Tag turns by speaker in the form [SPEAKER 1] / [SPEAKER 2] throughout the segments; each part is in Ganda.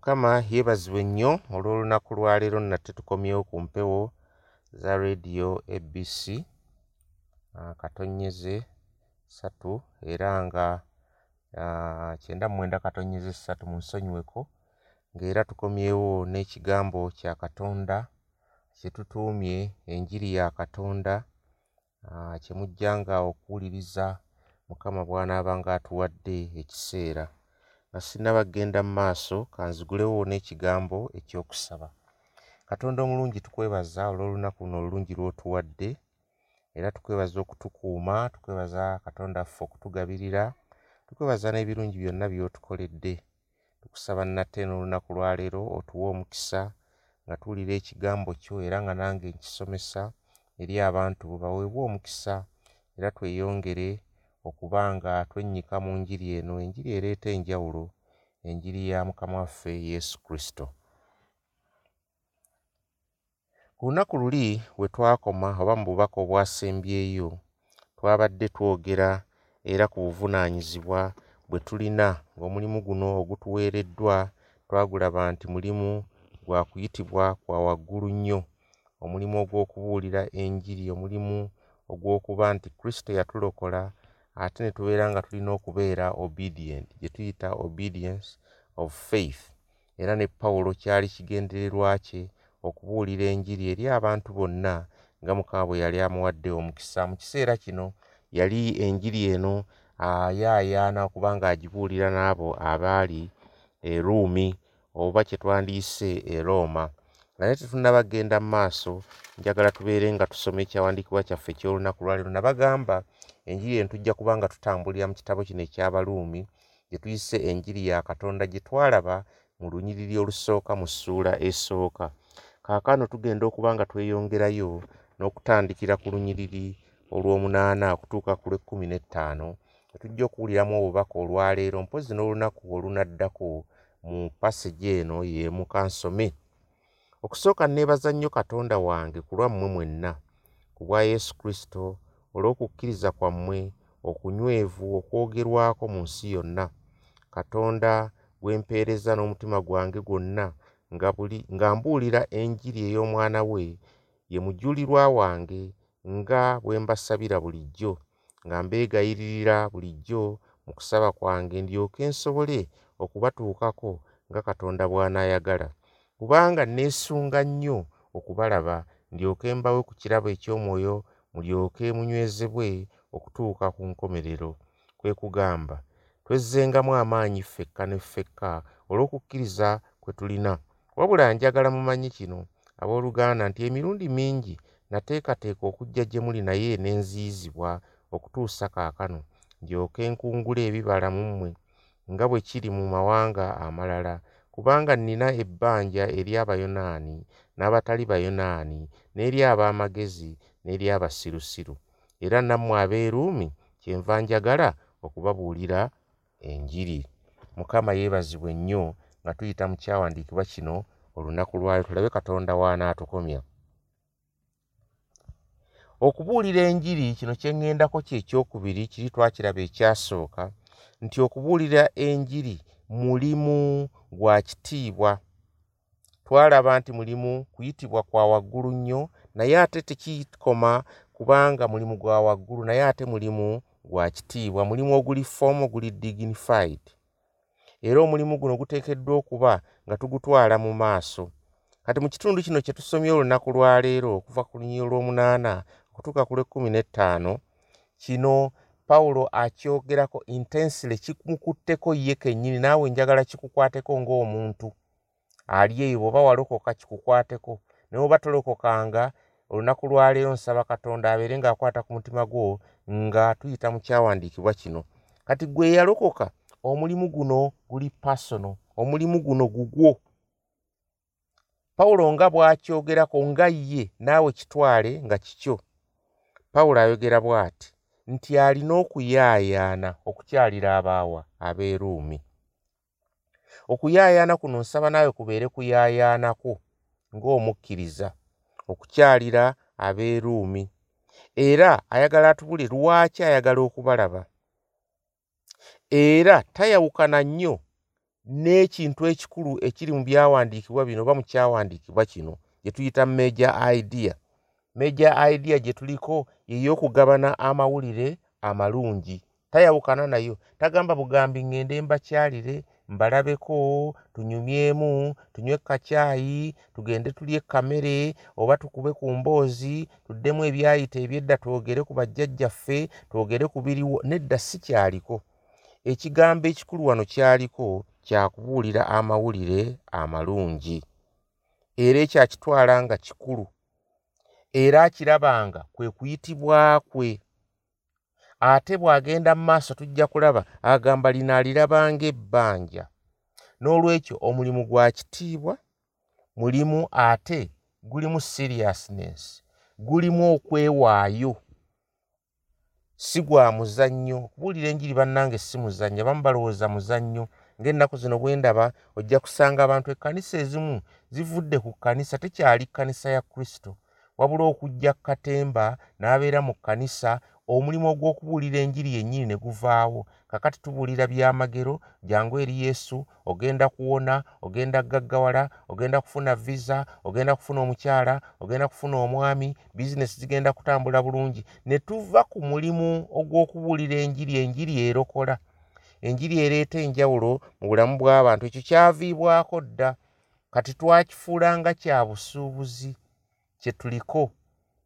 [SPEAKER 1] mukama yeebazibwe nnyo olw'olunaku lwaleero nate tukomyewo ku mpewo za rediyo abc ah, katonyeze ssatu era nga ah, kyenda mu mwenda katonyeze ssatu munsonyiweko ng'era tukomyewo n'ekigambo kya katonda kye tutuumye enjiri ya katonda ah, kye mujjanga okuwuliriza mukama bw'anaaba ng'atuwadde ekiseera nga sinnaba kgenda mu maaso kanzigulewo n'ekigambo ekyokusaba. Katonda omulungi tukwebaza olw'olunaku luno olulungi lw'otuwadde era tukwebaza okutukuuma tukwebaza katonda ffe okutugabirira tukwebaza n'ebirungi byonna by'otukoledde. Tukusaba nate n'olunaku lwaleero otuwe omukisa nga tuwulira ekigambo kyo era nga nange nkisomesa eri abantu baweebwe omukisa era tweyongere okuba nga twennyika mu njiri eno. Enjiri ereeta enjawulo enjiri ya mukama waffe yesu kristo. Ku lunaku luli we twakoma oba mu bubaka obwasembyeyo twabadde twogera era ku buvunaanyizibwa bwe tulina ng'omulimu guno ogutuweereddwa twagulaba nti mulimu gwa kuyitibwa kwa waggulu nnyo. Omulimu ogw'okubuulira enjiri omulimu ogw'okuba nti kristo yatulokola ate ne tubeera nga tulina okubeera obedient gye tuyita obedience of faith. Era ne pawulo kyali kigendererwa kye okubuulira enjiri eri abantu bonna nga mukama bwe yali amuwadde omukisa. Mu kiseera kino yali enjiri eno ayaayaana okuba ng'agibuulira n'abo abaali e ruumi oba kye twandiise e rooma naye tetunnaba kgenda mu maaso njagala tubeere nga tusoma ekyawandiikibwa kyaffe eky'olunaku lwaleero nabagamba enjiri eno tujja kuba nga tutambulira mu kitabo kino eky'abaluumi gye tuyise enjiri ya katonda gye twalaba mu lunyiriri olusooka mu ssuula esooka. Kaakano tugenda okuba nga tweyongerayo n'okutandikira ku lunyiriri olw'omunaana okutuuka ku lw'ekkumi n'ettaano etujja okuwuliramu obubaka olwaleero mpozi n'olunaku olunaddako mu pasegi eno y'emu kansome okusooka neebaza nnyo katonda wange ku lwammwe mwenna ku bwa yesu kristo olw'okukkiriza kwammwe okunywevu okwogerwako mu nsi yonna. Katonda gwe mpeereza n'omutima gwange gwonna nga mbuulira enjiri ey'omwana we ye mujulirwa wange nga bwe mbasabira bulijjo nga mbeegayiririra bulijjo mu kusaba kwange ndyoke nsobole okubatuukako nga katonda bw'anaayagala kubanga neesunga nnyo okubalaba ndyoke mbawe ku kirabo eky'omwoyo mulyoke munywezebwe okutuuka ku nkomerero. Kwe kugamba twezzengamu amaanyi ffekka ne ffekka olw'okukkiriza kwe tulina. Wabula njagala mumanye kino abooluganda nti emirundi mingi nateekateeka okujja gye muli naye ne nziyizibwa okutuusa kaakano ndyoke nkungule ebibala mu mmwe nga bwe kiri mu mawanga amalala kubanga nnina ebbanja eri abayonaani n'abatali bayonaani n'eri ab'amagezi n'eri abasirusiru. Era nammwe abeeruumi kyenva njagala okubabuulira enjiri. Mukama yeebazibwe nnyo nga tuyita mu kyawandiikibwa kino olunaku lwayo tulabe katonda w'anaatukomya okubuulira enjiri kino kye ŋŋendako kyekyokubiri kiri twakiraba ekyasooka nti okubuulira enjiri mulimu gwa kitiibwa. Twalaba nti mulimu kuyitibwa kwa waggulu nnyo naye ate tekikoma kubanga mulimu gwa waggulu naye ate mulimu gwa kitiibwa. Mulimu oguli foomu oguli dignified. Era omulimu guno guteekeddwa okuba nga tugutwala mu maaso. Kati mu kitundu kino kye tusomye olunaku lwaleero okuva ku lunyiri olw'omunaana okutuuka ku lw'ekkumi n'ettaano kino pawulo akyogerako intensile kimukutteko ye kennyini naawe njagala kikukwateko ng'omuntu. Ali eyo bw'oba walokoka kikukwateko naye oba tolokokanga olunaku lwaleero nsaba katonda abeere ng'akwata ku mutima gwo nga tuyita mu kyawandiikibwa kino. Kati gwe eyalokoka omulimu guno guli pasono omulimu guno gugwo. Pawulo nga bw'akyogerako nga ye naawe kitwale nga kikyo. Pawulo ayogera bw'ati nti alina okuyaayaana okukyalira abaawa ab'eruumi okuyaayaana kuno nsaba naawe kubeere kuyaayaanako ng'omukkiriza okukyalira ab'eruumi era ayagala atubule lwaki ayagala okubalaba? Era tayawukana nnyo n'ekintu ekikulu ekiri mu byawandiikibwa bino oba mu kyawandiikibwa kino gye tuyita major idea major idea gye tuliko yey'okugabana amawulire amalungi. Tayawukana nayo. Tagamba bugambi ŋŋende mbakyalire mbalabeko tunyumyemu tunywe kacyayi tugende tulye kamere oba tukube ku mboozi tuddemu ebyayita ebyedda twogere ku bajjajjaffe twogere ku biriwo nedda si kyaliko. Ekigambo ekikulu wano kyaliko kyakubuulira amawulire amalungi. Era ekyakitwala nga kikulu era akirabanga kwe kuyitibwa kwe. Ate bw'agenda mu maaso tujja kulaba agamba lino alirabanga ebbanja n'olwekyo omulimu gwa kitiibwa mulimu ate gulimu seriousness gulimu okwewaayo. Si gwa muzannyo. Okubuulira enjiri bannange si muzannyo abamu balowooza muzannyo. Ng'ennaku zino bwe ndaba ojja kusanga abantu ekkanisa ezimu zivudde ku kkanisa tekyali kkanisa ya kristo wabula okujja katemba n'abeera mu kkanisa omulimu ogw'okubuulira enjiri yennyini ne guvaawo. Kakati tubuulira byamagero jangu eri yesu ogenda kuwona ogenda gaggawala ogenda kufuna visa ogenda kufuna omukyala ogenda kufuna omwami bizinesi zigenda kutambula bulungi. Ne tuva ku mulimu ogw'okubuulira enjiri enjiri erokola. Enjiri ereeta enjawulo mu bulamu bw'abantu. Ekyo kyaviibwako dda. Kati twakifuula nga kya busuubuzi kye tuliko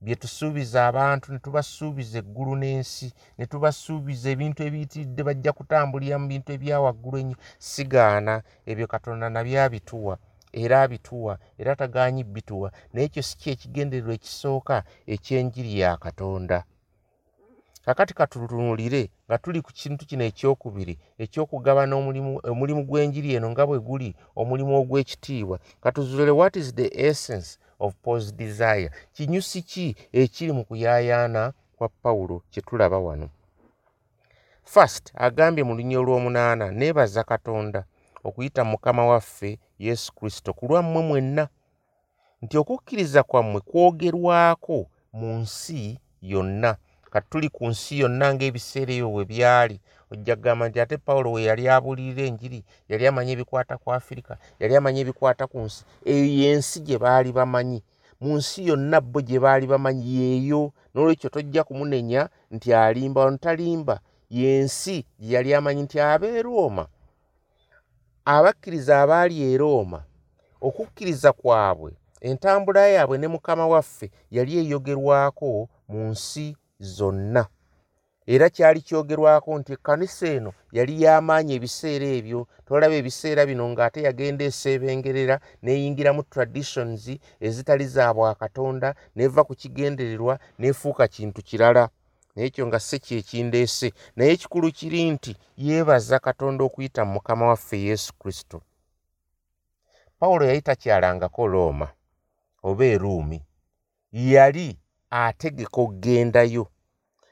[SPEAKER 1] bye tusuubiza abantu ne tubasuubiza eggulu n'ensi ne tubasuubiza ebintu ebiyitiridde bajja kutambulira mu bintu ebyawaggulu ennyo sigaana ebyo katonda nabyo abituwa era abituwa era tagaanyi bituwa naye ekyo si kyekigendererwa ekisooka ekyenjiri ya katonda. Kakati katutunulire nga tuli ku kintu kino ekyokubiri ekyokugabana omulimu gw'enjiri eno nga bwe guli omulimu ogw'ekitiibwa. Katuzulire what is the essence of pos desire. Kinyusi ki ekiri mu kuyaayaana kwa pawulo kye tulaba wano? First agambye mu lunya olw'omunaana neebaza katonda okuyita mukama waffe yesu kristo ku lwammwe mwenna nti okukkiriza kwammwe kwogerwako mu nsi yonna kati tuli ku nsi yonna ng'ebiseera ebyo bwe byali ojja kugamba nti ate pawulo we yali abuulirira enjiri yali amanyi ebikwata ku afirika yali amanyi ebikwata ku nsi. Eyo yensi gye baali bamanyi. Mu nsi yonna bo gye baali bamanyi yeeyo. N'olwekyo tojja kumunenya nti alimba wano talimba. Yensi gye yali amanyi nti aba e rooma abakkiriza abaali e rooma okukkiriza kwabwe entambula yaabwe ne mukama waffe yali eyogerwako mu nsi zonna era kyali kyogerwako nti ekkanisa eno yali y'amaanyi ebiseera ebyo. Tolaba ebiseera bino ng'ate yagenda eseebengerera n'eyingiramu traditions ezitali za bwakatonda n'eva ku kigendererwa n'efuuka kintu kirala. Naye ekyo nga si kyekindeese naye ekikulu kiri nti yeebaza katonda okuyita mu mukama waffe yesu kristo. Pawulo yali takyalangako looma oba eruumi yali ategeka okgendayo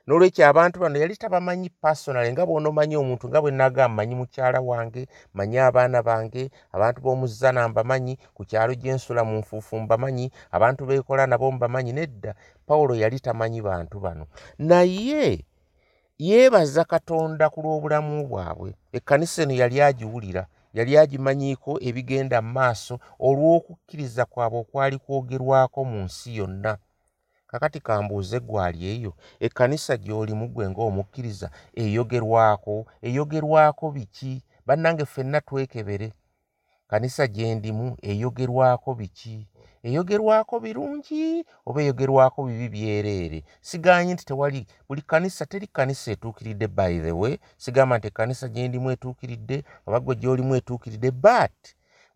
[SPEAKER 1] n'olwekyo abantu bano yali tabamanyi pasonale nga bwonomanyi omuntu nga bwe nagamba manyi mukyala wange manyi abaana bange abantu b'omuzana mbamanyi ku kyalo gyensula mu nfuufu mbamanyi abantu beekola nabo mbamanyi nedda. Pawulo yali tamanyi bantu bano. Naye yeebaza katonda ku lw'obulamu bwabwe. Ekkanisa eno yali agiwulira yali agimanyiiko ebigenda mu maaso olw'okukkiriza kwabwe okwali kwogerwako mu nsi yonna kakati kambuuze gwali eyo ekkanisa gy'olimu gwe ng'omukkiriza eyogerwako. Eyogerwako biki? Bannange ffenna twekebere. Kanisa gye ndimu eyogerwako biki? Eyogerwako birungi oba eyogerwako bibi byereere? Sigaanyi nti tewali buli kanisa teri kanisa etuukiridde by the way sigamba nti ekkanisa gye ndimu etuukiridde oba gwe gy'olimu etuukiridde but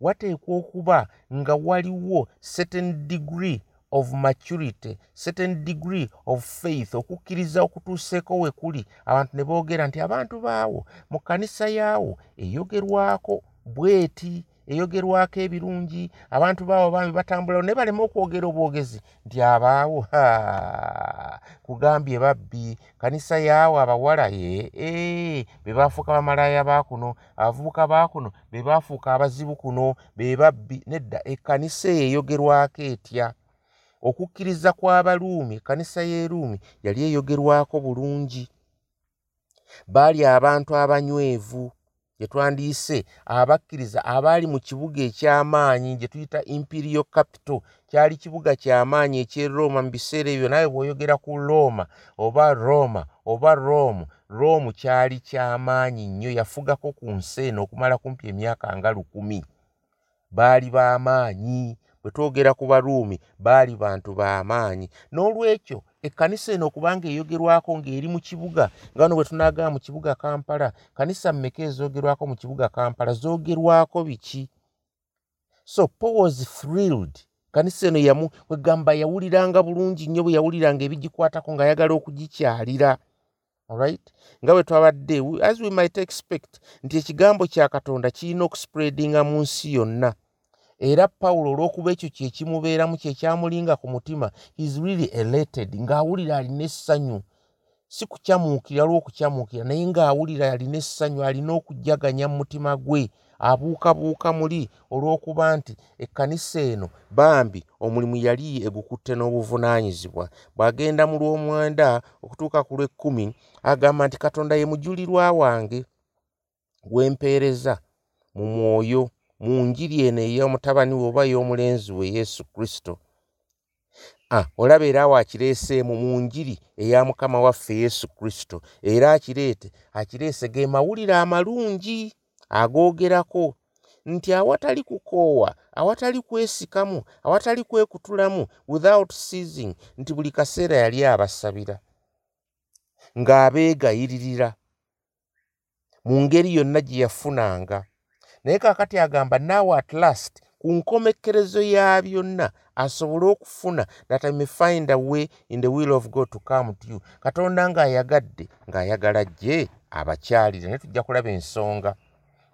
[SPEAKER 1] wateekwa okuba nga waliwo certain degree of maturity certain degree of faith okukkiriza okutuuseeko we kuli. Abantu ne boogera nti abantu baawo mu kkanisa yaawo eyogerwako bweti eyogerwako ebirungi. Abantu baawo bambi batambulawo naye baleme okwogera obwogezi nti abaawo kugambye babbi kanisa yaawo abawala ee be baafuuka bamalaaya baakuno abavubuka baakuno be baafuuka abazibu kuno be babbi nedda ekkanisa eyo eyogerwako etya okukkiriza kw'abaluumi ekkanisa y'eruumi yali eyogerwako bulungi. Baali abantu abanywevu gye twandiise abakkiriza abaali mu kibuga eky'amaanyi gye tuyita imperial capital. Kyali kibuga ky'amaanyi eky'e roma mu biseera ebyo naye bw'oyogera ku roma oba roma oba rome rome kyali ky'amaanyi nnyo yafugako ku nsi eno okumala kumpi emyaka nga lukumi. Baali b'amaanyi bwe twogera ku baruumi baali bantu b'amaanyi n'olwekyo ekkanisa eno okubanga eyogerwako ng'eri mu kibuga nga wano bwe tunaagaba mu kibuga kampala kanisa mmeka ezoogerwako mu kibuga kampala zoogerwako biki? So paul was thrilled. Kanisa eno yamu kwegamba yawuliranga bulungi nnyo bwe yawuliranga ebigikwatako ng'ayagala okugikyalira. Alright nga bwe twabadde as we might expect nti ekigambo kya katonda kirina okuspreadinga mu nsi yonna era pawulo olw'okuba ekyo kyekimubeeramu kyekyamulinga ku mutima is really elated ng'awulira alina essanyu. Si kukyamuukira lw'okukyamuukira naye ng'awulira alina essanyu alina okujjaganya mu mutima gwe. Abuukabuuka muli olw'okuba nti ekkanisa eno bambi omulimu yali egukutte n'obuvunaanyizibwa. Bw'agenda mu lw'omwenda okutuuka ku lw'ekkumi agamba nti katonda ye mujulirwa wange gw'empeereza mu mwoyo mu njiri eno ey'omutabani we oba ey'omulenzi we yesu kristo. Olaba era waakireeseemu mu njiri eya mukama waffe yesu kristo era akireete akireese ge mawulire amalungi agoogerako nti awatali kukoowa awatali kwesikamu awatali kwekutulamu without seasing nti buli kaseera yali abasabira ng'abeegayiririra mu ngeri yonna gye yafunanga naye kaakati agamba naawe at last ku nkomekerezo ya byonna asobole okufuna that i may find a way in the will of god to come to you. Katonda ng'ayagadde ng'ayagala gye abakyalire naye tujja kulaba ensonga.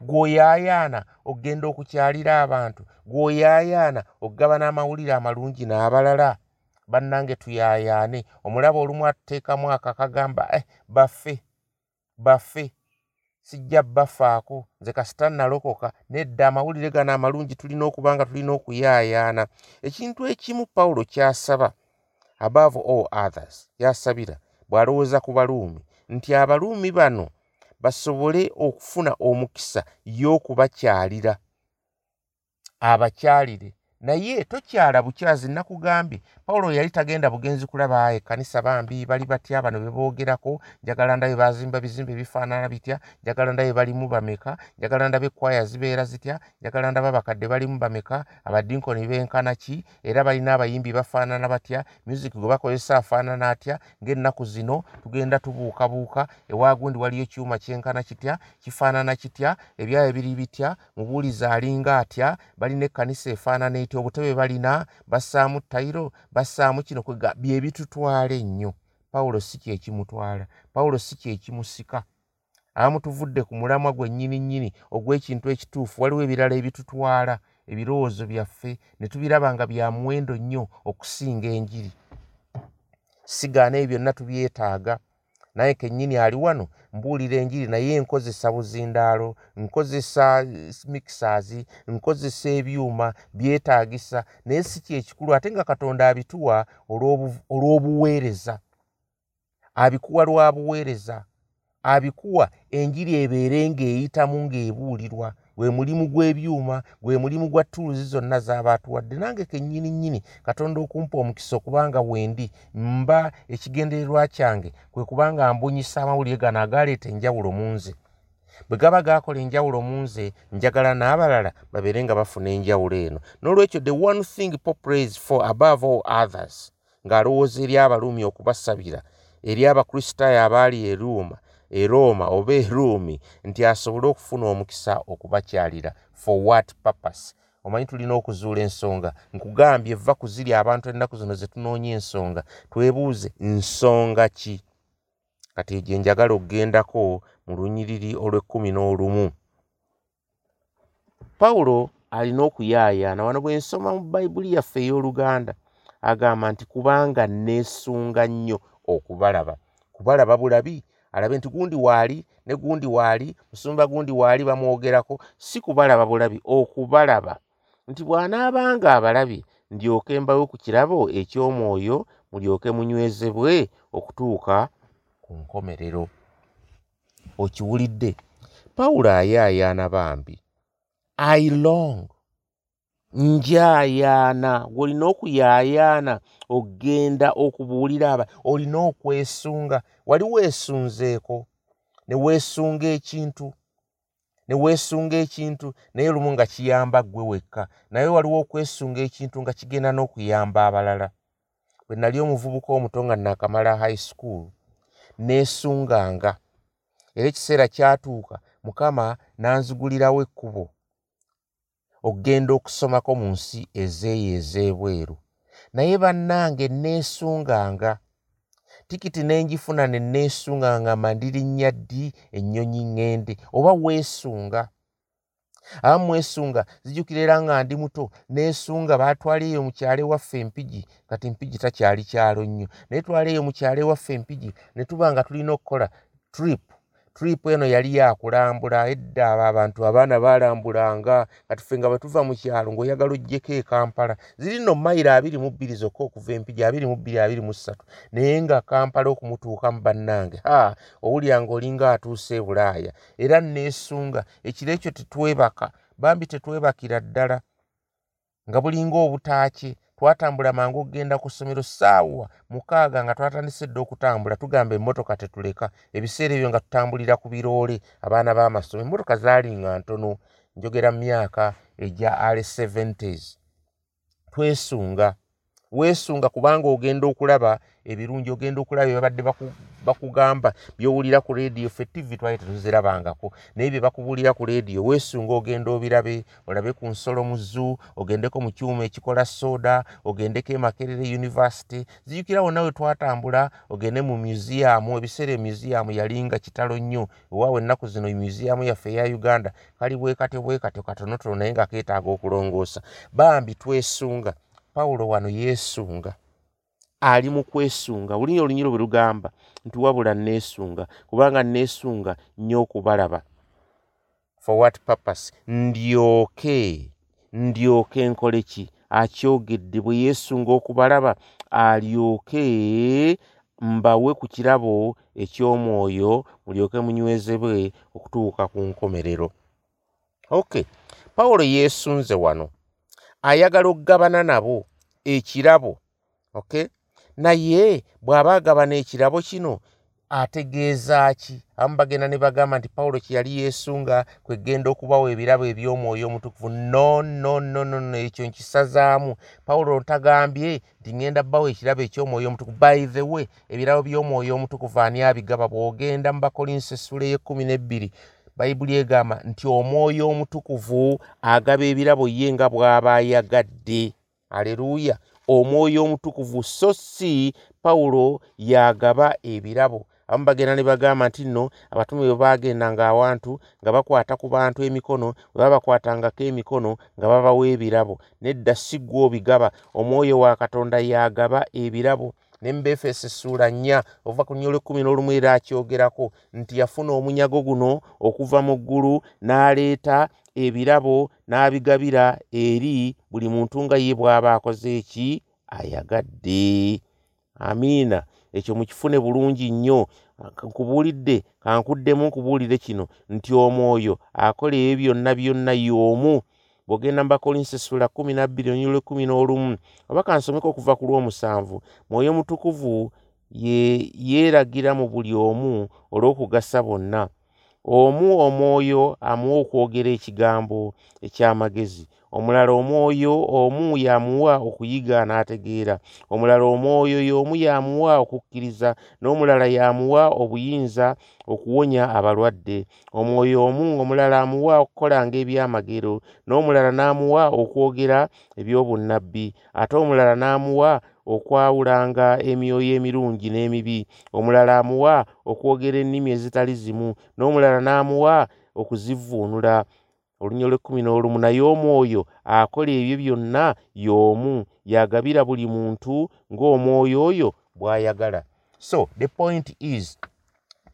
[SPEAKER 1] Gw'oyaayaana okgenda okukyalira abantu gw'oyaayaana okugaba n'amawulire amalungi n'abalala bannange tuyaayaane. Omulaba olumu atuteekamu akakagamba eh, baffe baffe sijja bafaako nze kasita nalokoka nedda amawulire gano amalungi tulina okuba nga tulina okuyaayaana. Ekintu ekimu pawulo kyasaba above all others yasabira bw'alowooza ku baluumi nti abaluumi bano basobole okufuna omukisa y'okubakyalira abakyalire naye tokyala bukyazi nakugambye pawulo yali tagenda bugenzi kulaba ekkanisa bambi bali batya bano beboogerako njagala ndabe bazimba bizimbe bifaanana bitya njagala ndabe balimu bameka njagala ndabe ekwaya zibeera zitya njagala ndaba abakadde balimu bameka abadinkoni benkana ki era balina abayimbi bafaanana batya music gwe bakozesa afaanana atya ng'ennaku zino tugenda tubuukabuuka ewaagundi waliyo kyuma kyenkana kitya kifaanana kitya ebyayo biri bitya mubuuliza alinga atya balina ekkanisa efaanana nti obutebe balina bassaamu tayiro bassaamu kino kwega bye bitutwala ennyo. Pawulo si kyekimutwala pawulo si kyekimusika abamu tuvudde ku mulamwa gwe nnyini nnyini ogw'ekintu ekituufu waliwo ebirala ebitutwala ebirowoozo byaffe ne tubiraba nga bya muwendo nnyo okusinga enjiri. Sigaana ebyo byonna tubyetaaga naye kennyini ali wano mbuulira enjiri naye nkozesa buzindaalo nkozesa mixers nkozesa ebyuma byetaagisa naye si kyekikulu ate nga katonda abituwa olw'obuweereza. Abikuwa lwa buweereza. Abikuwa enjiri ebeere ng'eyitamu ng'ebuulirwa gwe mulimu gw'ebyuma gwe mulimu gwa tuuluzi zonna z'abaatuwadde nange kennyini nnyini katonda okumpa omukisa okubanga wendi mba ekigendererwa kyange kwe kubanga mbunyisa amawulire gano agaaleeta enjawulo mu nze. Bwe gaba gaakola enjawulo mu nze njagala n'abalala babeere nga bafuna enjawulo eno. N'olwekyo the one thing popraise for above all others ng'alowooza eri abaluumi okubasabira eri abakristaayo abaali e ruuma e roma oba e ruumi nti asobole okufuna omukisa okubakyalira for what purpose? Omanyi tulina okuzuula ensonga? Nkugambye eva ku ziri abantu ennaku zino ze tunoonya ensonga twebuuze nsonga ki? Kati gye njagala okugendako mu lunyiriri olw'ekkumi n'olumu. Pawulo alina okuyaayaana wano bwe nsoma mu bayibuli yaffe ey'oluganda agamba nti kubanga neesunga nnyo okubalaba. Kubalaba bulabi alabe nti gundi waali ne gundi waali musumba gundi waali bamwogerako si kubalaba bulabi okubalaba. Nti bw'anaabanga abalabye ndyoke mbawe ku kirabo eky'omwoyo mulyoke munywezebwe okutuuka ku nkomerero. Okiwulidde? Pawulo ayaayaana bambi. I long njaayaana olina okuyaayaana ogenda okubuulira aba olina okwesunga wali weesunzeeko ne weesunga ekintu ne weesunga ekintu naye lumu nga kiyamba ggwe wekka naye waliwo okwesunga ekintu nga kigenda n'okuyamba abalala. Bwe nali omuvubuka omuto nga naakamala high school neesunganga era ekiseera kyatuuka mukama n'anzigulirawo ekkubo okgenda okusomako mu nsi ezeeyo ez'ebweru. Naye bannange neesunganga tikiti nenjifuna ne neesunganga mandirinnya ddi ennyonyi ŋŋende oba weesunga? Abamu mwesunga zijjukira era nga ndi muto neesunga baatwala eyo mukyalo ewaffe empigi kati mpigi takyali kyalo nnyo. Naye twala eyo mukyalo ewaffe empigi ne tuba nga tulina okukola trip tripu eno yali yakulambula edda abo abantu abaana balambulanga katife nga bwetuva mu kyalo ngaoyagala ojjeko ekampala ziri nno mayiro abiri mu bbiri zokka okuva empigi abiri mu bbiri abiri mu ssatu. Naye nga kampala okumutuukamu bannange ha owulira ngaolinga atuuse e bulaaya. Era neesunga ekiro ekyo tetwebaka bambi tetwebakira ddala nga bulinga obutaakye twatambula mangu okgenda ku ssomero saawa mukaaga nga twatandise dde okutambula tugamba emmotoka tetuleka. Ebiseera ebyo nga tutambulira ku biroole abaana b'amasomo emmotoka zaali nga ntono njogera mu myaka egya ali 70s twesunga weesunga kubanga ogenda okulaba ebirungi ogenda okulaba byebabadde bakugamba byowulira ku leediyo fe tivi twali tetuzirabangako. Naye bye bakubuulira ku leediyo weesunga ogenda obirabe olabe ku nsolo mu zoo ogendeko mu kyuma ekikola sooda ogendeko emakerere univesity zijukira wonna we twatambula ogende mu museyamu ebiseera emuseyamu yalinga kitalo nnyo. Ewaawe ennaku zino museyamu yaffe eya uganda kali bwekatyo bwekatyo katonotono naye nga keetaaga okulongoosa. Bambi twesunga pawulo wano yeesunga. Ali mu kwesunga. Olunyi olunyiro bwe lugamba nti wabula neesunga kubanga neesunga nnyo okubalaba. For what purpose? Ndyoke ndyoke nkole ki? Akyogedde bwe yeesunga okubalaba alyoke mbawe ku kirabo eky'omwoyo mulyoke munywezebwe okutuuka ku nkomerero. Ok pawulo yeesunze wano ayagala okugabana nabo ekirabo ok? Naye bw'aba agabana ekirabo kino ategeeza ki? Abamu bagenda ne bagamba nti pawulo kye yali yeesunga kwegenda okubawa ebirabo eby'omwoyo omutukuvu. No no no no no ekyo nkisazaamu. Pawulo ntagambye nti ŋŋenda bbawo ekirabo eky'omwoyo omutukuvu. By the way ebirabo by'omwoyo omutukuvu ani abigaba? Bw'ogenda mu bakolinsi essula ey'ekkumi n'ebbiri bayibuli egamba nti omwoyo omutukuvu agaba ebirabo ye nga bw'aba ayagadde aleluuya omwoyo omutukuvu so si pawulo yagaba ebirabo. Abamu bagenda ne bagamba nti nno abatume bwe bagendanga awantu nga bakwata ku bantu emikono bwe baba bakwatangako emikono nga babawa ebirabo. Nedda si ggwe obigaba. Omwoyo wa katonda yagaba ebirabo ne mubefeso essuula nnya ova ku nnyolo ekkumi n'olumu era akyogerako nti yafuna omunyago guno okuva mu ggulu n'aleeta ebirabo n'abigabira eri buli muntu nga ye bw'aba akoze eki ayagadde. Amiina ekyo mukifune bulungi nnyo. Nkubuulidde kankuddemu nkubuulire kino nti omwoyo akola ebyo byonna byonna y'omu bw'ogenda mu bakolinsi essula kumi nabbiri onyulo ekkumi n'olumu oba kansomeko okuva ku lw'omusanvu mwoyo mutukuvu yeeragira mu buli omu olw'okugasa bonna. Omu omwoyo amuwa okwogera ekigambo eky'amagezi omulala omwoyo omu yamuwa okuyiga n'ategeera. Omulala omwoyo y'omu yamuwa okukkiriza n'omulala yamuwa obuyinza okuwonya abalwadde. Omwoyo omu omulala amuwa okukolanga ebyamagero n'omulala n'amuwa okwogera ebyobunnabbi. Ate omulala n'amuwa okwawulanga emyoyo emirungi n'emibi. Omulala amuwa okwogera ennimi ezitali zimu n'omulala n'amuwa okuzivuunula olunya olw'ekkumi n'olumu naye omwoyo akola ebyo byonna y'omu yagabira buli muntu ng'omwoyo oyo bw'ayagala. So the point is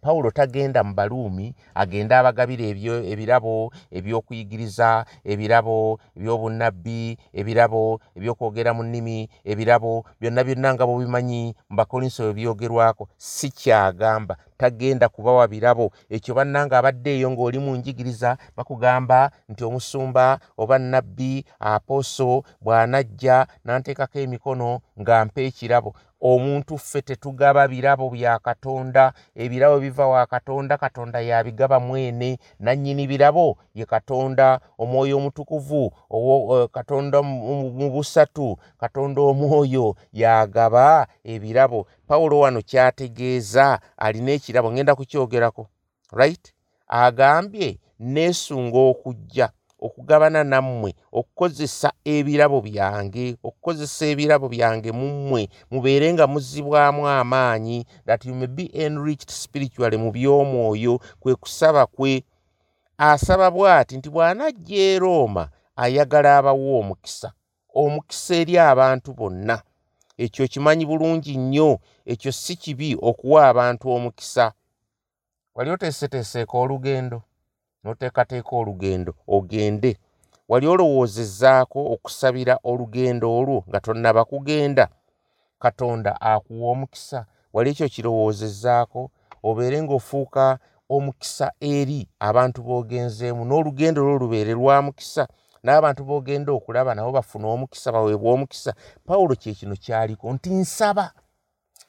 [SPEAKER 1] pawulo tagenda mu baluumi agenda abagabira ebirabo ebyokuyigiriza ebirabo ebyobunnabbi ebirabo ebyokwogera mu nnimi ebirabo byonna byonna nga bwebimanyi mu bakolinso bwe byogerwako si kyagamba. Tagenda kubawa birabo. Ekyo bannanga abadde eyo ng'oli mu njigiriza bakugamba nti omusumba oba nnabbi aposo bw'anajja n'anteekako emikono nga mpa ekirabo omuntu ffe tetugaba birabo bya katonda ebirabo biva wa katonda katonda yabigaba mwene nannyini birabo ye katonda omwoyo omutukuvu eh, katonda mu busatu katonda omwoyo yagaba ebirabo. Pawulo wano kyategeeza alina ekirabo ngenda kukyogerako right? Agambye neesunga okujja okugabana nammwe okukozesa ebirabo byange okukozesa ebirabo byange mu mmwe mubeere nga muzzibwamu amaanyi that you may be enriched spiritually mu by'omwoyo kwe kusaba kwe. Asaba bw'ati nti bw'anajja e rooma ayagala abawa omukisa omukisa eri abantu bonna. Ekyo kimanyi bulungi nnyo ekyo si kibi okuwa abantu omukisa. Wali oteeseteeseeko olugendo n'oteekateeka olugendo ogende. Wali olowoozezaako okusabira olugendo olwo nga tonnaba kugenda. Katonda akuwa omukisa. Wali ekyo kirowoozezaako obeere ng'ofuuka omukisa eri abantu b'ogenzeemu n'olugendo lwo lubeere lwa mukisa. N'abantu b'ogenda okulaba nabo bafuna omukisa baweebwa omukisa. Pawulo kyekino kyaliko nti nsaba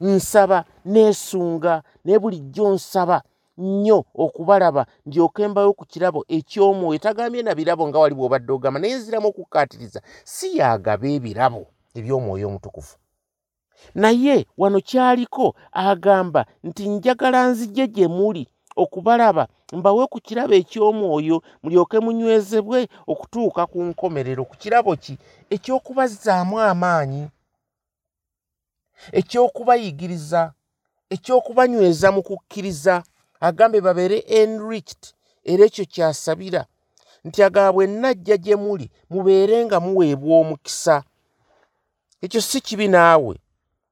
[SPEAKER 1] nsaba neesunga naye bulijjo nsaba nnyo okubalaba ndyoke mbayo ku kirabo ekyomwoyo. Tagambye na birabo nga wali bw'obadde ogamba naye nziramu okukkaatiriza si yagaba ebirabo ebyomwoyo omutukuvu. Naye wano kyaliko agamba nti njagala nzije gye muli okubalaba mbawe ku kirabo ekyomwoyo mulyoke munywezebwe okutuuka ku nkomerero. Ku kirabo ki? Ekyokubazzaamu amaanyi ekyokubayigiriza ekyokubanyweza mu kukkiriza agambe babeere enriched era ekyo kyasabira nti agaba bwe najja gye muli mubeere nga muweebwa omukisa. Ekyo si kibi naawe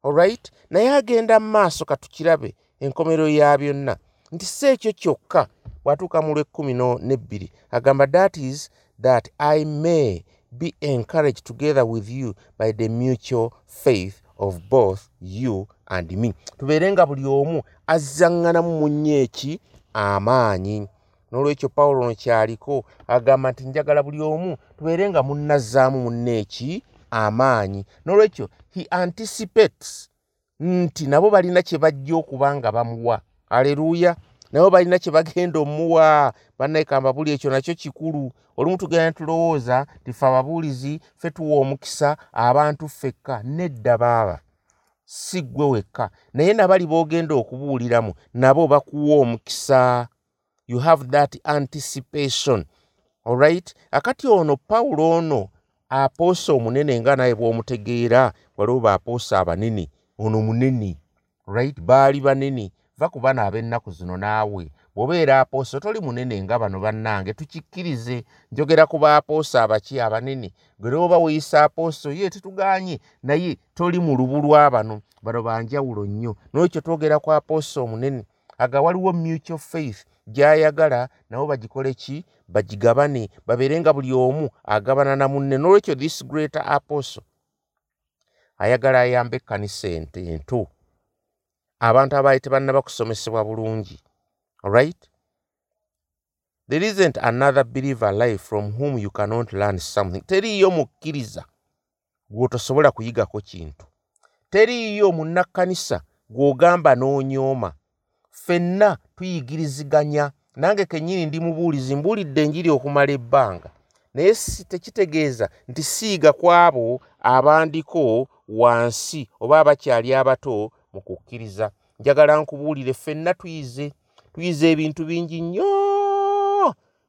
[SPEAKER 1] olright naye agenda mu maaso katukirabe enkomero ya byonna. Nti si ekyo kyokka bwatuuka mu lw'ekkumi n'ebbiri agamba that is that i may be encouraged together with you by the mutual faith of both you and me. Tubeere nga buli omu azzaŋŋanamu munnyeeki amaanyi. N'olwekyo pawulo no kyaliko agamba nti njagala buli omu tubeere nga munnazzaamu munneeki amaanyi. N'olwekyo he anticipates nti nabo balina kye bajja okuba nga bamuwa. Aleluuya nabo balina kye bagenda omuwa bannayekamba buli ekyo nakyo kikulu. Olumu tugenda tulowooza tife ababuulizi fe tuwa omukisa abantu ffekka nedda baaba. Si ggwe wekka. Naye nabali boogenda okubuuliramu nabo bakuwa omukisa. You have that anticipation. Alright akati ono pawulo ono apoosa omunene nga naye bw'omutegeera waliwo baapoosa abanene ono munene right? Baali banene va ku bana ab'ennaku zino naawe. Bw'obeera apoosa toli munene nga bano bannange tukikkirize. Njogera ku baapoosa abaki abanene. Gwe looba weyisa apooso ye tetuganye naye toli mu lubu lwabano bano. Banjawulo nnyo. Nolwekyo twogera ku apooso omunene. Aga waliwo mutual faith gyayagala nabo bagikole ki? Bagigabane. Babeere nga buli omu agabana na munne. Nolwekyo this greater apostle ayagala ayambe ekkanisa ento abantu abaali tebannaba kusomesebwa bulungi alright? There isn't another believer life from whom you cannot learn something. Teriiyo mukkiriza gwotosobola kuyigako kintu. Teriiyo munnakkanisa gw'ogamba n'onyooma. Ffenna tuyigiriziganya nange kennyini ndi mubuulizi mbuulidde enjiri okumala ebbanga. Naye tekitegeeza nti siiga ku abo abandiko wansi oba abakyali abato mu kukkiriza. Njagala nkubuulire ffenna tuyize tuyize ebintu bingi nnyo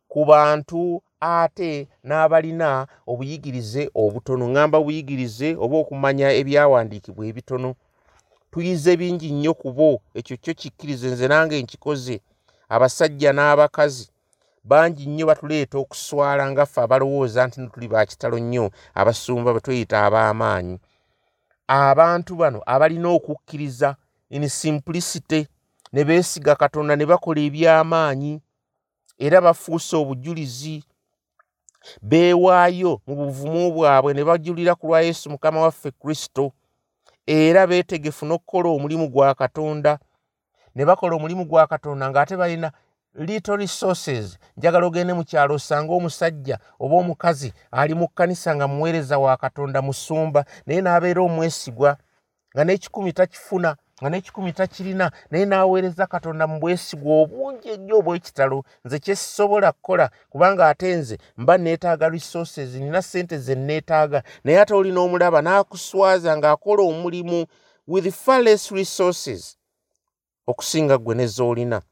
[SPEAKER 1] ku bantu ate n'abalina obuyigirize obutono. Ŋŋamba buyigirize oba okumanya ebyawandiikibwa ebitono. Tuyize bingi nnyo ku bo ekyo kyo kikkirize nze nange nkikoze. Abasajja n'abakazi bangi nnyo batuleeta okuswala nga ffe abalowooza nti notuli bakitalo nnyo. Abasumba bwe tweyita ab'amaanyi abantu bano abalina okukkiriza in simplicity ne beesiga katonda ne bakola eby'amaanyi era bafuuse obujulizi beewaayo mu buvumu bwabwe ne bajulira ku lwa yesu mukama waffe kristo era beetegefu n'okukola omulimu gwa katonda ne bakola omulimu gwa katonda ng'ate balina little resources. Njagala ogende mu kyalo osanga omusajja oba omukazi ali mu kkanisa nga muweereza wa katonda musumba naye n'abeera omwesigwa nga n'ekikumi takifuna nga n'ekikumi takirina naye n'aweereza katonda mu bwesigwa obungi ennyo obw'ekitalo. Nze kyesisobola kukola kubanga ate nze mba neetaaga resources nina ssente ze neetaaga naye ate olina omulaba n'akuswaza ng'akola omulimu with far less resources okusinga ggwe nezoolina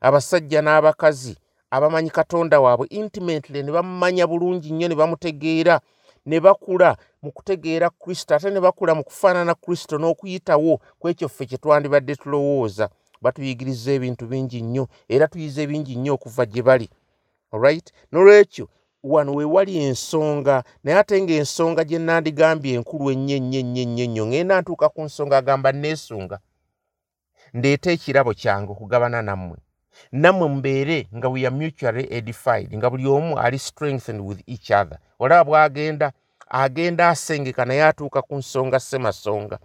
[SPEAKER 1] abasajja n'abakazi abamanyi katonda waabwe intimately ne bamumanya bulungi nnyo ne bamutegeera ne bakula mu kutegeera kristo ate ne bakula mu kufaanana kristo n'okuyitawo ku ekyo ffe kye twandibadde tulowooza. Batuyigiriza ebintu bingi nnyo era tuyiza ebingi nnyo okuva gye bali. Olright nolwekyo wano we wali ensonga naye ate ng'ensonga gye nandigambye enkulu ennyo ennyo ennyo ennyo nnyo ngenda ntuuka ku nsonga agamba neesunga ndeeta ekirabo kyange okugabana nammwe nammwe mubeere nga we are mutually edified nga buli omu ali strengthened with each other. Olaba bwagenda agenda asengeka naye atuuka ku nsonga semasonga.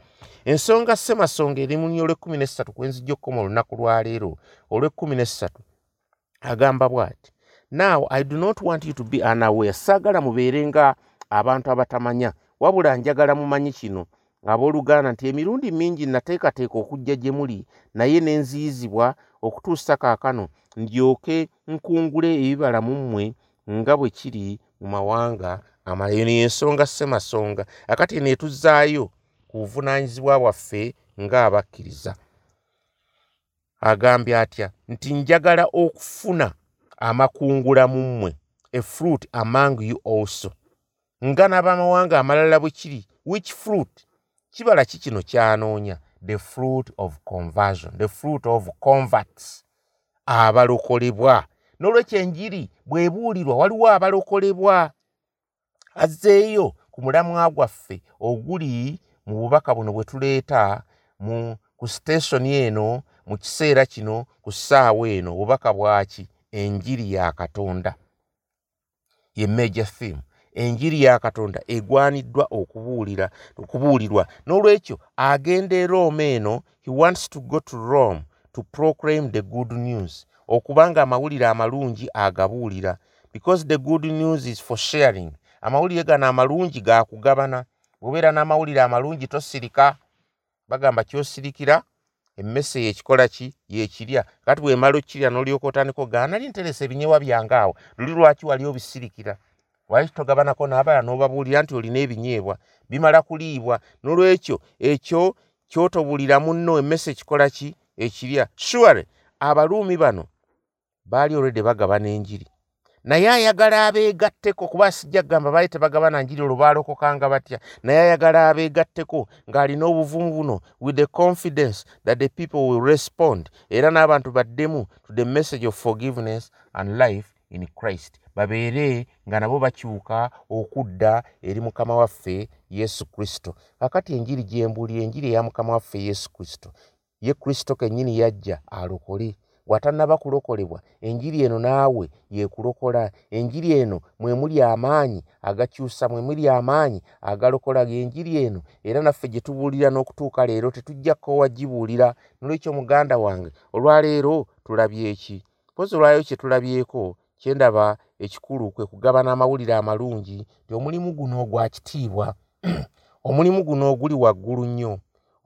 [SPEAKER 1] Ensonga semasonga eri muni olwekumi nesatu kwenzijja okukoma olunaku lwaleero olwekumi nesatu agamba bw'ati now i do not want you to be unaware. Saagala mubeere nga abantu abatamanya wabula njagala mumanyi kino abooluganda nti emirundi mingi nateekateeka okujja gye muli naye nenziyizibwa okutuusa kaakano ndyoke nkungule ebibala mu mmwe nga bwe kiri mu mawanga amalayo niyensonga semasonga akati netuzaayo ku buvunaanyizibwa bwaffe ng'abakkiriza. Agambye atya? Nti njagala okufuna amakungula mu mmwe a fruit among you also. Nga n'abamawanga amalala bwe kiri which fruit kibala ki kino kyanoonya? The fruit of conversion the fruit of converts. Abalokolebwa n'olwekyo enjiri bwebuulirwa waliwo abalokolebwa azzeeyo ku mulamwa gwaffe oguli mu bubaka buno bwe tuleeta mu ku sitesoni eno mu kiseera kino ku ssaawa eno. Obubaka bwaki enjiri ya katonda. Ye major theme enjiri ya katonda egwaniddwa okubuulira okubuulirwa. N'olwekyo agenda e rome eno he wants to go to rome to proclaim the good news. Okubanga amawulire amalungi agabuulira. Because the good news is for sharing. Amawulire gano amalungi gakugabana bwobeera n'amawulire amalungi tosirika bagamba kyosirikira emmese yekikola ki? Yekirya kati bwemala okkirya nolyoka otandika ogaa nali nteresa ebinyewa byange awo. Luli lwaki wali obisirikira lwaki togabanako n'abala n'obabuulira nti olina ebinyeebwa bimala kuliibwa. N'olwekyo ekyo kyotobuulira munno emmese ekikola ki? Ekirya. Sure abaluumi bano baali olwedde bagabana enjiri. Naye ayagala abeegatteko kuba sijja kugamba baali tebagabana njiri olwo baalokokanga batya? Naye ayagala abeegatteko ng'alina obuvumu buno with the confidence that the people will respond. Era n'abantu baddemu to the message of forgiveness and life in christ. Babeere nga nabo bakyuka okudda eri mukama waffe yesu kristo. Kakati enjiri gyembuulira enjiri eya mukama waffe yesu kristo. Ye kristo kennyini yajja alokole. Watannaba kulokolebwa. Enjiri eno naawe yekulokola enjiri eno mwemuli amaanyi agakyusa mwemuli amaanyi agalokolaga enjiri eno era naffe gye tubuulira n'okutuuka leero tetujja kkowa gibuulira nolwekyo muganda wange olwaleero tulabye eki pozi olwaleero kye tulabyeko kyendaba ekikulu kwe kugabana amawulire amalungi nti omulimu guno ogwa kitiibwa. Omulimu guno oguli waggulu nnyo.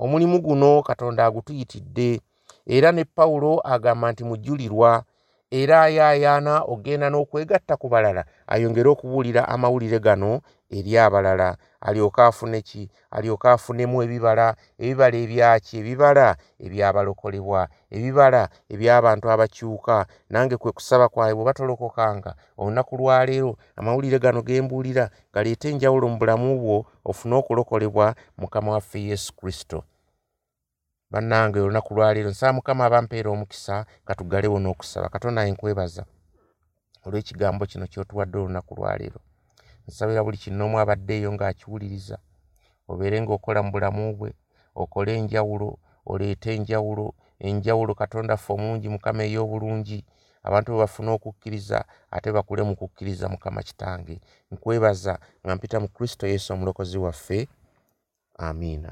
[SPEAKER 1] Omulimu guno katonda agutuyitidde. Era ne pawulo agamba nti mujulirwa era ayaayaana ogenda n'okwegatta ku balala ayongere okubuulira amawulire gano eri abalala. Alyoke afune ki? Alyoke afunemu ebibala. Ebibala ebyaki ebibala ebyabalokolebwa. Ebibala eby'abantu abakyuka. Nange kwe kusaba kwabe bwe batolokokanga. Olunaku lwaleero amawulire gano gembuulira galeete enjawulo mu bulamu bwo ofune okulokolebwa mukama waffe yesu kristo bannange olunaku lwaleero nsaba mukama abampeera omukisa katugalewo n'okusaba. Katonda enkwebaza olw'ekigambo kino kyotuwadde olunaku lwaleero. Nsabira buli kinoomu abaddeeyo ng'akiwuliriza. Obeere ng'okola mu bulamu bwe okole enjawulo oleete enjawulo. Enjawulo katonda ffe omulungi mukama ey'obulungi. Abantu bwe bafuna okukkiriza ate bakule mu kukkiriza mukama kitange. Nkwebaza nga mpita mu kristo yesu omulokozi waffe. Amiina